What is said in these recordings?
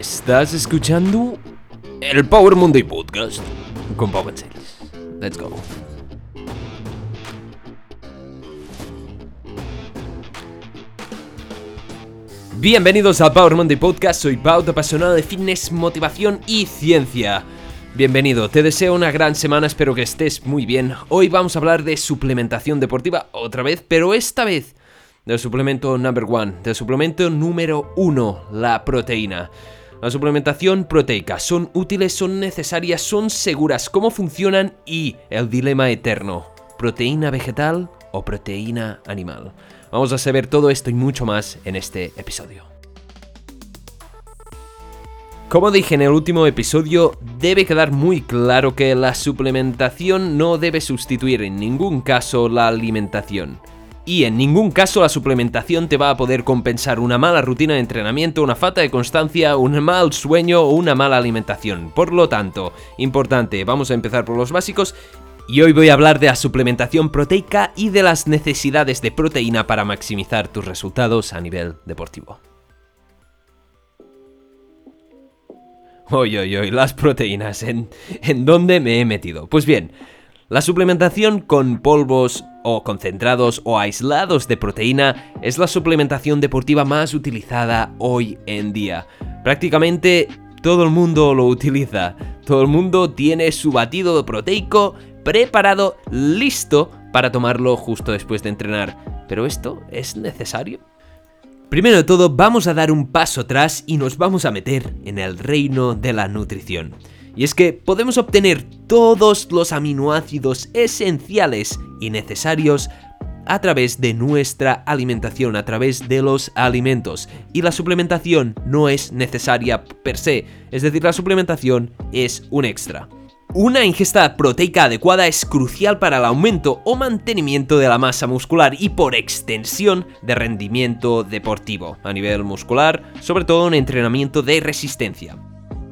Estás escuchando el Power Monday Podcast con Pau Sales. Let's go. Bienvenidos al Power Monday Podcast, soy Pau, apasionado de fitness, motivación y ciencia. Bienvenido, te deseo una gran semana, espero que estés muy bien. Hoy vamos a hablar de suplementación deportiva otra vez, pero esta vez del suplemento number one, del suplemento número uno, la proteína. La suplementación proteica, ¿son útiles, son necesarias, son seguras? ¿Cómo funcionan? Y el dilema eterno, ¿proteína vegetal o proteína animal? Vamos a saber todo esto y mucho más en este episodio. Como dije en el último episodio, debe quedar muy claro que la suplementación no debe sustituir en ningún caso la alimentación. Y en ningún caso la suplementación te va a poder compensar una mala rutina de entrenamiento, una falta de constancia, un mal sueño o una mala alimentación. Por lo tanto, importante, vamos a empezar por los básicos y hoy voy a hablar de la suplementación proteica y de las necesidades de proteína para maximizar tus resultados a nivel deportivo. Hoy, hoy, hoy, las proteínas, ¿en, ¿en dónde me he metido? Pues bien, la suplementación con polvos o concentrados o aislados de proteína es la suplementación deportiva más utilizada hoy en día. Prácticamente todo el mundo lo utiliza. Todo el mundo tiene su batido proteico preparado, listo para tomarlo justo después de entrenar. ¿Pero esto es necesario? Primero de todo, vamos a dar un paso atrás y nos vamos a meter en el reino de la nutrición. Y es que podemos obtener todos los aminoácidos esenciales y necesarios a través de nuestra alimentación, a través de los alimentos. Y la suplementación no es necesaria per se, es decir, la suplementación es un extra. Una ingesta proteica adecuada es crucial para el aumento o mantenimiento de la masa muscular y por extensión de rendimiento deportivo a nivel muscular, sobre todo en entrenamiento de resistencia.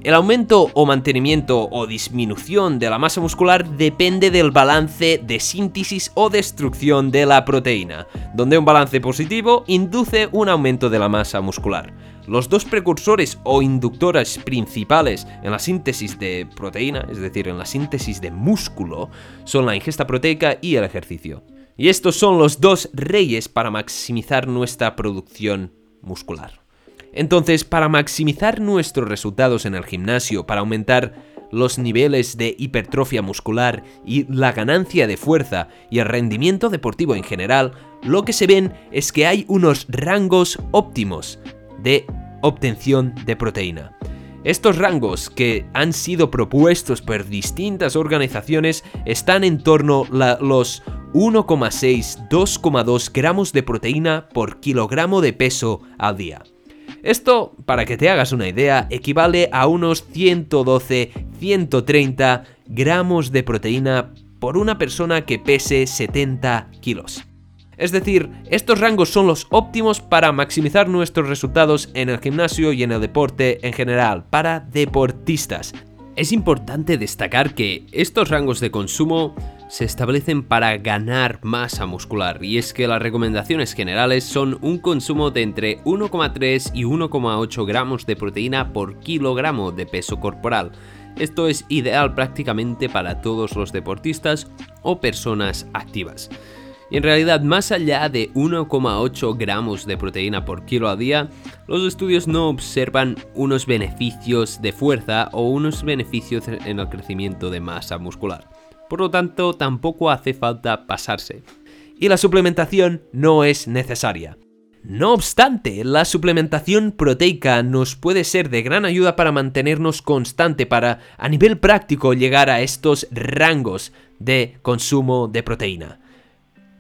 El aumento o mantenimiento o disminución de la masa muscular depende del balance de síntesis o destrucción de la proteína, donde un balance positivo induce un aumento de la masa muscular. Los dos precursores o inductores principales en la síntesis de proteína, es decir, en la síntesis de músculo, son la ingesta proteica y el ejercicio. Y estos son los dos reyes para maximizar nuestra producción muscular. Entonces, para maximizar nuestros resultados en el gimnasio, para aumentar los niveles de hipertrofia muscular y la ganancia de fuerza y el rendimiento deportivo en general, lo que se ven es que hay unos rangos óptimos de obtención de proteína. Estos rangos que han sido propuestos por distintas organizaciones están en torno a los 1,6-2,2 gramos de proteína por kilogramo de peso al día. Esto, para que te hagas una idea, equivale a unos 112-130 gramos de proteína por una persona que pese 70 kilos. Es decir, estos rangos son los óptimos para maximizar nuestros resultados en el gimnasio y en el deporte en general, para deportistas. Es importante destacar que estos rangos de consumo se establecen para ganar masa muscular y es que las recomendaciones generales son un consumo de entre 1,3 y 1,8 gramos de proteína por kilogramo de peso corporal. Esto es ideal prácticamente para todos los deportistas o personas activas. Y en realidad, más allá de 1,8 gramos de proteína por kilo a día, los estudios no observan unos beneficios de fuerza o unos beneficios en el crecimiento de masa muscular. Por lo tanto, tampoco hace falta pasarse. Y la suplementación no es necesaria. No obstante, la suplementación proteica nos puede ser de gran ayuda para mantenernos constante, para a nivel práctico llegar a estos rangos de consumo de proteína.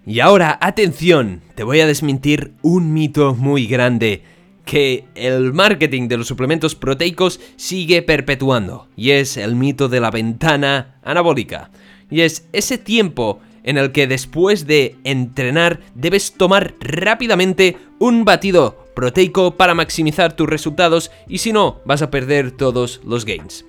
Y ahora, atención, te voy a desmentir un mito muy grande que el marketing de los suplementos proteicos sigue perpetuando, y es el mito de la ventana anabólica. Y es ese tiempo en el que después de entrenar debes tomar rápidamente un batido proteico para maximizar tus resultados y si no vas a perder todos los gains.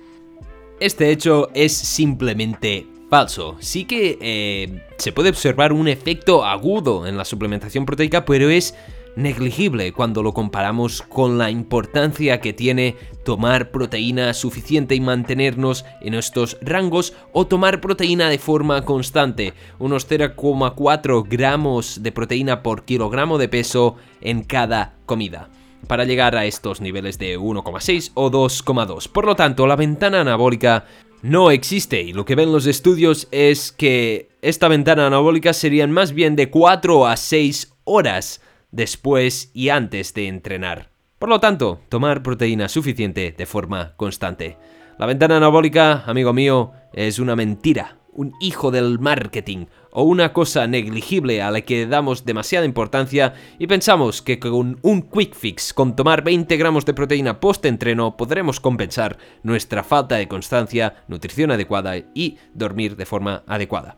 Este hecho es simplemente falso. Sí que eh, se puede observar un efecto agudo en la suplementación proteica, pero es negligible cuando lo comparamos con la importancia que tiene tomar proteína suficiente y mantenernos en estos rangos o tomar proteína de forma constante, unos 0,4 gramos de proteína por kilogramo de peso en cada comida para llegar a estos niveles de 1,6 o 2,2. Por lo tanto, la ventana anabólica no existe y lo que ven los estudios es que esta ventana anabólica serían más bien de 4 a 6 horas después y antes de entrenar. Por lo tanto, tomar proteína suficiente de forma constante. La ventana anabólica, amigo mío, es una mentira, un hijo del marketing o una cosa negligible a la que damos demasiada importancia y pensamos que con un quick fix, con tomar 20 gramos de proteína post-entreno, podremos compensar nuestra falta de constancia, nutrición adecuada y dormir de forma adecuada.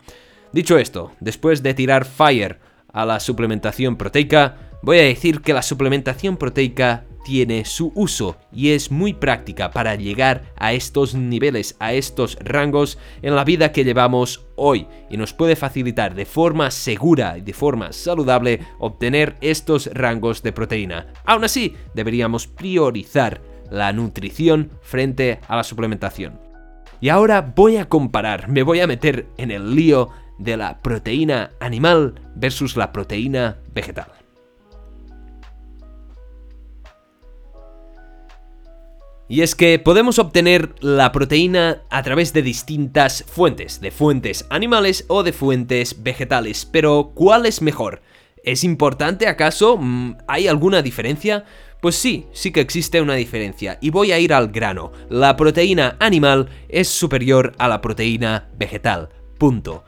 Dicho esto, después de tirar fire a la suplementación proteica, voy a decir que la suplementación proteica tiene su uso y es muy práctica para llegar a estos niveles, a estos rangos en la vida que llevamos hoy y nos puede facilitar de forma segura y de forma saludable obtener estos rangos de proteína. Aún así, deberíamos priorizar la nutrición frente a la suplementación. Y ahora voy a comparar, me voy a meter en el lío de la proteína animal versus la proteína vegetal. Y es que podemos obtener la proteína a través de distintas fuentes, de fuentes animales o de fuentes vegetales, pero ¿cuál es mejor? ¿Es importante acaso? Mm, ¿Hay alguna diferencia? Pues sí, sí que existe una diferencia, y voy a ir al grano. La proteína animal es superior a la proteína vegetal. Punto.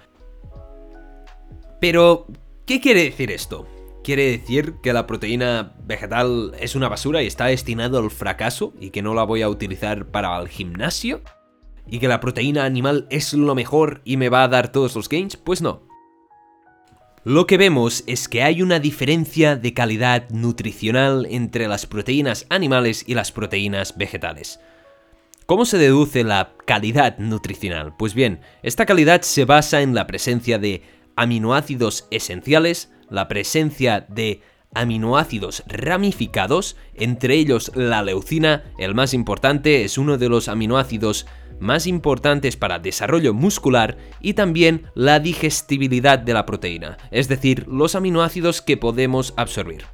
Pero, ¿qué quiere decir esto? quiere decir que la proteína vegetal es una basura y está destinado al fracaso y que no la voy a utilizar para el gimnasio? ¿Y que la proteína animal es lo mejor y me va a dar todos los gains? Pues no. Lo que vemos es que hay una diferencia de calidad nutricional entre las proteínas animales y las proteínas vegetales. ¿Cómo se deduce la calidad nutricional? Pues bien, esta calidad se basa en la presencia de aminoácidos esenciales, la presencia de aminoácidos ramificados, entre ellos la leucina, el más importante, es uno de los aminoácidos más importantes para desarrollo muscular y también la digestibilidad de la proteína, es decir, los aminoácidos que podemos absorbir.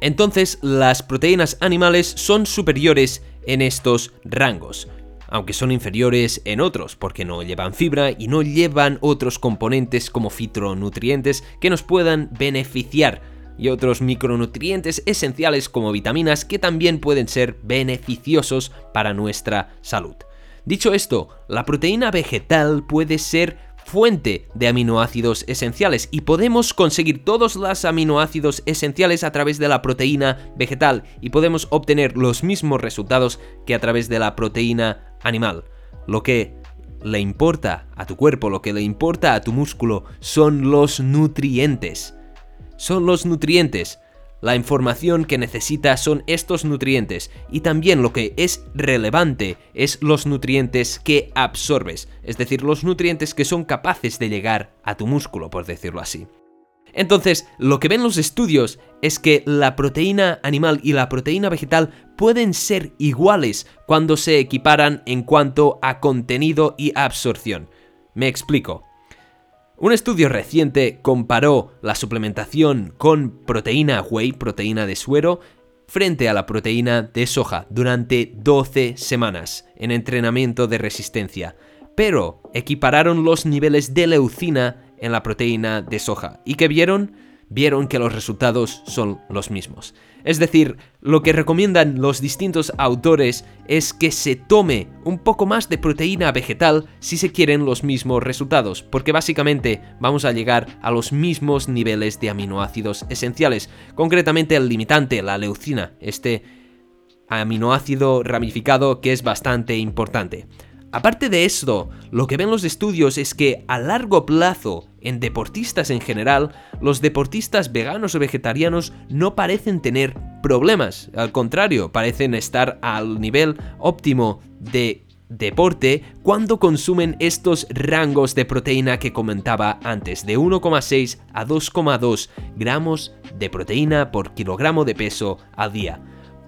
Entonces, las proteínas animales son superiores en estos rangos aunque son inferiores en otros, porque no llevan fibra y no llevan otros componentes como fitronutrientes que nos puedan beneficiar y otros micronutrientes esenciales como vitaminas que también pueden ser beneficiosos para nuestra salud. Dicho esto, la proteína vegetal puede ser fuente de aminoácidos esenciales y podemos conseguir todos los aminoácidos esenciales a través de la proteína vegetal y podemos obtener los mismos resultados que a través de la proteína animal. Lo que le importa a tu cuerpo, lo que le importa a tu músculo son los nutrientes. Son los nutrientes. La información que necesita son estos nutrientes y también lo que es relevante es los nutrientes que absorbes, es decir, los nutrientes que son capaces de llegar a tu músculo, por decirlo así. Entonces, lo que ven los estudios es que la proteína animal y la proteína vegetal pueden ser iguales cuando se equiparan en cuanto a contenido y absorción. Me explico. Un estudio reciente comparó la suplementación con proteína whey, proteína de suero, frente a la proteína de soja durante 12 semanas en entrenamiento de resistencia, pero equipararon los niveles de leucina en la proteína de soja. Y que vieron vieron que los resultados son los mismos. Es decir, lo que recomiendan los distintos autores es que se tome un poco más de proteína vegetal si se quieren los mismos resultados, porque básicamente vamos a llegar a los mismos niveles de aminoácidos esenciales, concretamente el limitante, la leucina, este aminoácido ramificado que es bastante importante. Aparte de esto, lo que ven los estudios es que a largo plazo, en deportistas en general, los deportistas veganos o vegetarianos no parecen tener problemas, al contrario, parecen estar al nivel óptimo de deporte cuando consumen estos rangos de proteína que comentaba antes, de 1,6 a 2,2 gramos de proteína por kilogramo de peso al día.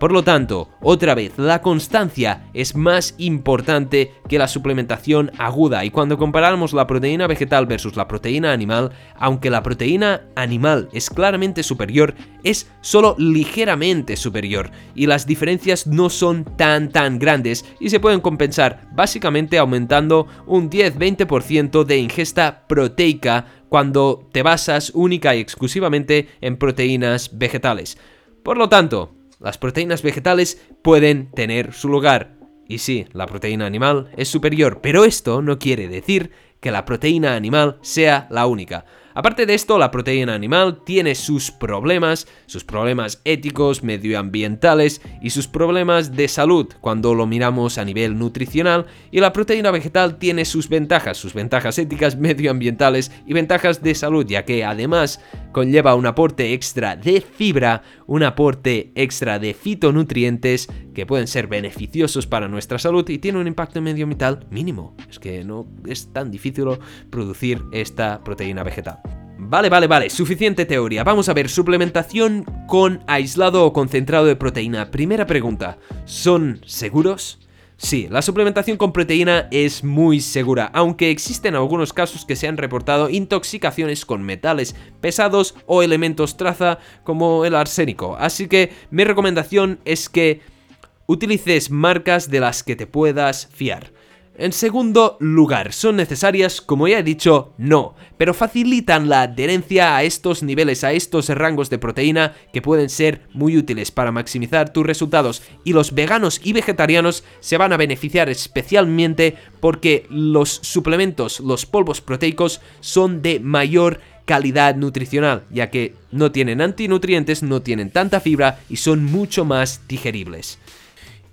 Por lo tanto, otra vez, la constancia es más importante que la suplementación aguda y cuando comparamos la proteína vegetal versus la proteína animal, aunque la proteína animal es claramente superior, es solo ligeramente superior y las diferencias no son tan tan grandes y se pueden compensar básicamente aumentando un 10-20% de ingesta proteica cuando te basas única y exclusivamente en proteínas vegetales. Por lo tanto, las proteínas vegetales pueden tener su lugar. Y sí, la proteína animal es superior, pero esto no quiere decir que la proteína animal sea la única. Aparte de esto, la proteína animal tiene sus problemas, sus problemas éticos, medioambientales y sus problemas de salud cuando lo miramos a nivel nutricional. Y la proteína vegetal tiene sus ventajas, sus ventajas éticas, medioambientales y ventajas de salud, ya que además conlleva un aporte extra de fibra, un aporte extra de fitonutrientes que pueden ser beneficiosos para nuestra salud y tiene un impacto medioambiental mínimo. Es que no es tan difícil producir esta proteína vegetal. Vale, vale, vale, suficiente teoría. Vamos a ver, suplementación con aislado o concentrado de proteína. Primera pregunta, ¿son seguros? Sí, la suplementación con proteína es muy segura, aunque existen algunos casos que se han reportado intoxicaciones con metales pesados o elementos traza como el arsénico. Así que mi recomendación es que utilices marcas de las que te puedas fiar. En segundo lugar, ¿son necesarias? Como ya he dicho, no, pero facilitan la adherencia a estos niveles, a estos rangos de proteína que pueden ser muy útiles para maximizar tus resultados y los veganos y vegetarianos se van a beneficiar especialmente porque los suplementos, los polvos proteicos son de mayor calidad nutricional, ya que no tienen antinutrientes, no tienen tanta fibra y son mucho más digeribles.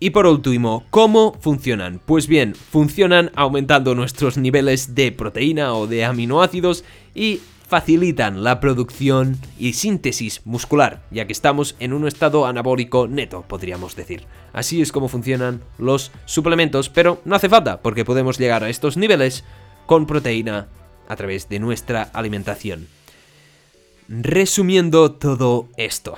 Y por último, ¿cómo funcionan? Pues bien, funcionan aumentando nuestros niveles de proteína o de aminoácidos y facilitan la producción y síntesis muscular, ya que estamos en un estado anabólico neto, podríamos decir. Así es como funcionan los suplementos, pero no hace falta, porque podemos llegar a estos niveles con proteína a través de nuestra alimentación. Resumiendo todo esto,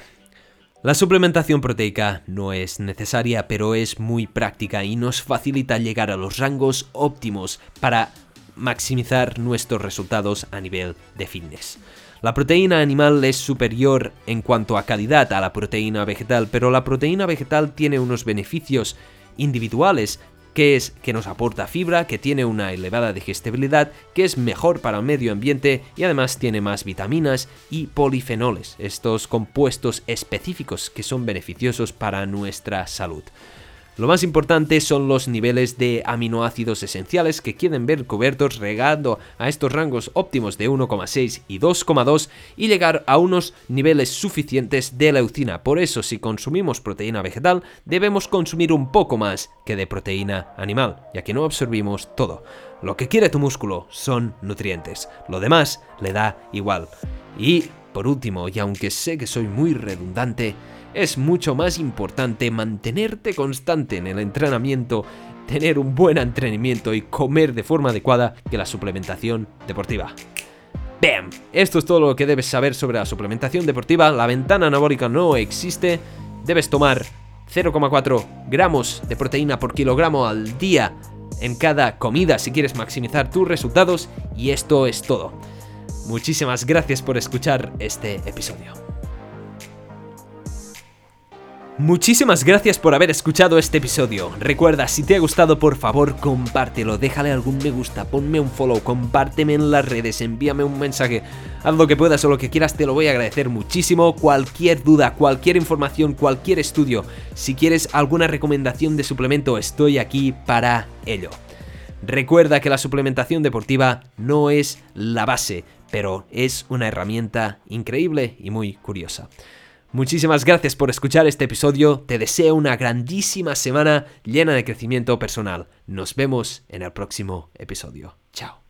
la suplementación proteica no es necesaria, pero es muy práctica y nos facilita llegar a los rangos óptimos para maximizar nuestros resultados a nivel de fitness. La proteína animal es superior en cuanto a calidad a la proteína vegetal, pero la proteína vegetal tiene unos beneficios individuales que es que nos aporta fibra, que tiene una elevada digestibilidad, que es mejor para el medio ambiente y además tiene más vitaminas y polifenoles, estos compuestos específicos que son beneficiosos para nuestra salud. Lo más importante son los niveles de aminoácidos esenciales que quieren ver cubiertos regando a estos rangos óptimos de 1,6 y 2,2 y llegar a unos niveles suficientes de leucina. Por eso si consumimos proteína vegetal debemos consumir un poco más que de proteína animal, ya que no absorbimos todo. Lo que quiere tu músculo son nutrientes, lo demás le da igual. Y por último, y aunque sé que soy muy redundante, es mucho más importante mantenerte constante en el entrenamiento, tener un buen entrenamiento y comer de forma adecuada que la suplementación deportiva. ¡Bam! Esto es todo lo que debes saber sobre la suplementación deportiva. La ventana anabólica no existe. Debes tomar 0,4 gramos de proteína por kilogramo al día en cada comida si quieres maximizar tus resultados. Y esto es todo. Muchísimas gracias por escuchar este episodio. Muchísimas gracias por haber escuchado este episodio. Recuerda, si te ha gustado, por favor, compártelo, déjale algún me gusta, ponme un follow, compárteme en las redes, envíame un mensaje, haz lo que puedas o lo que quieras, te lo voy a agradecer muchísimo. Cualquier duda, cualquier información, cualquier estudio, si quieres alguna recomendación de suplemento, estoy aquí para ello. Recuerda que la suplementación deportiva no es la base, pero es una herramienta increíble y muy curiosa. Muchísimas gracias por escuchar este episodio, te deseo una grandísima semana llena de crecimiento personal. Nos vemos en el próximo episodio. Chao.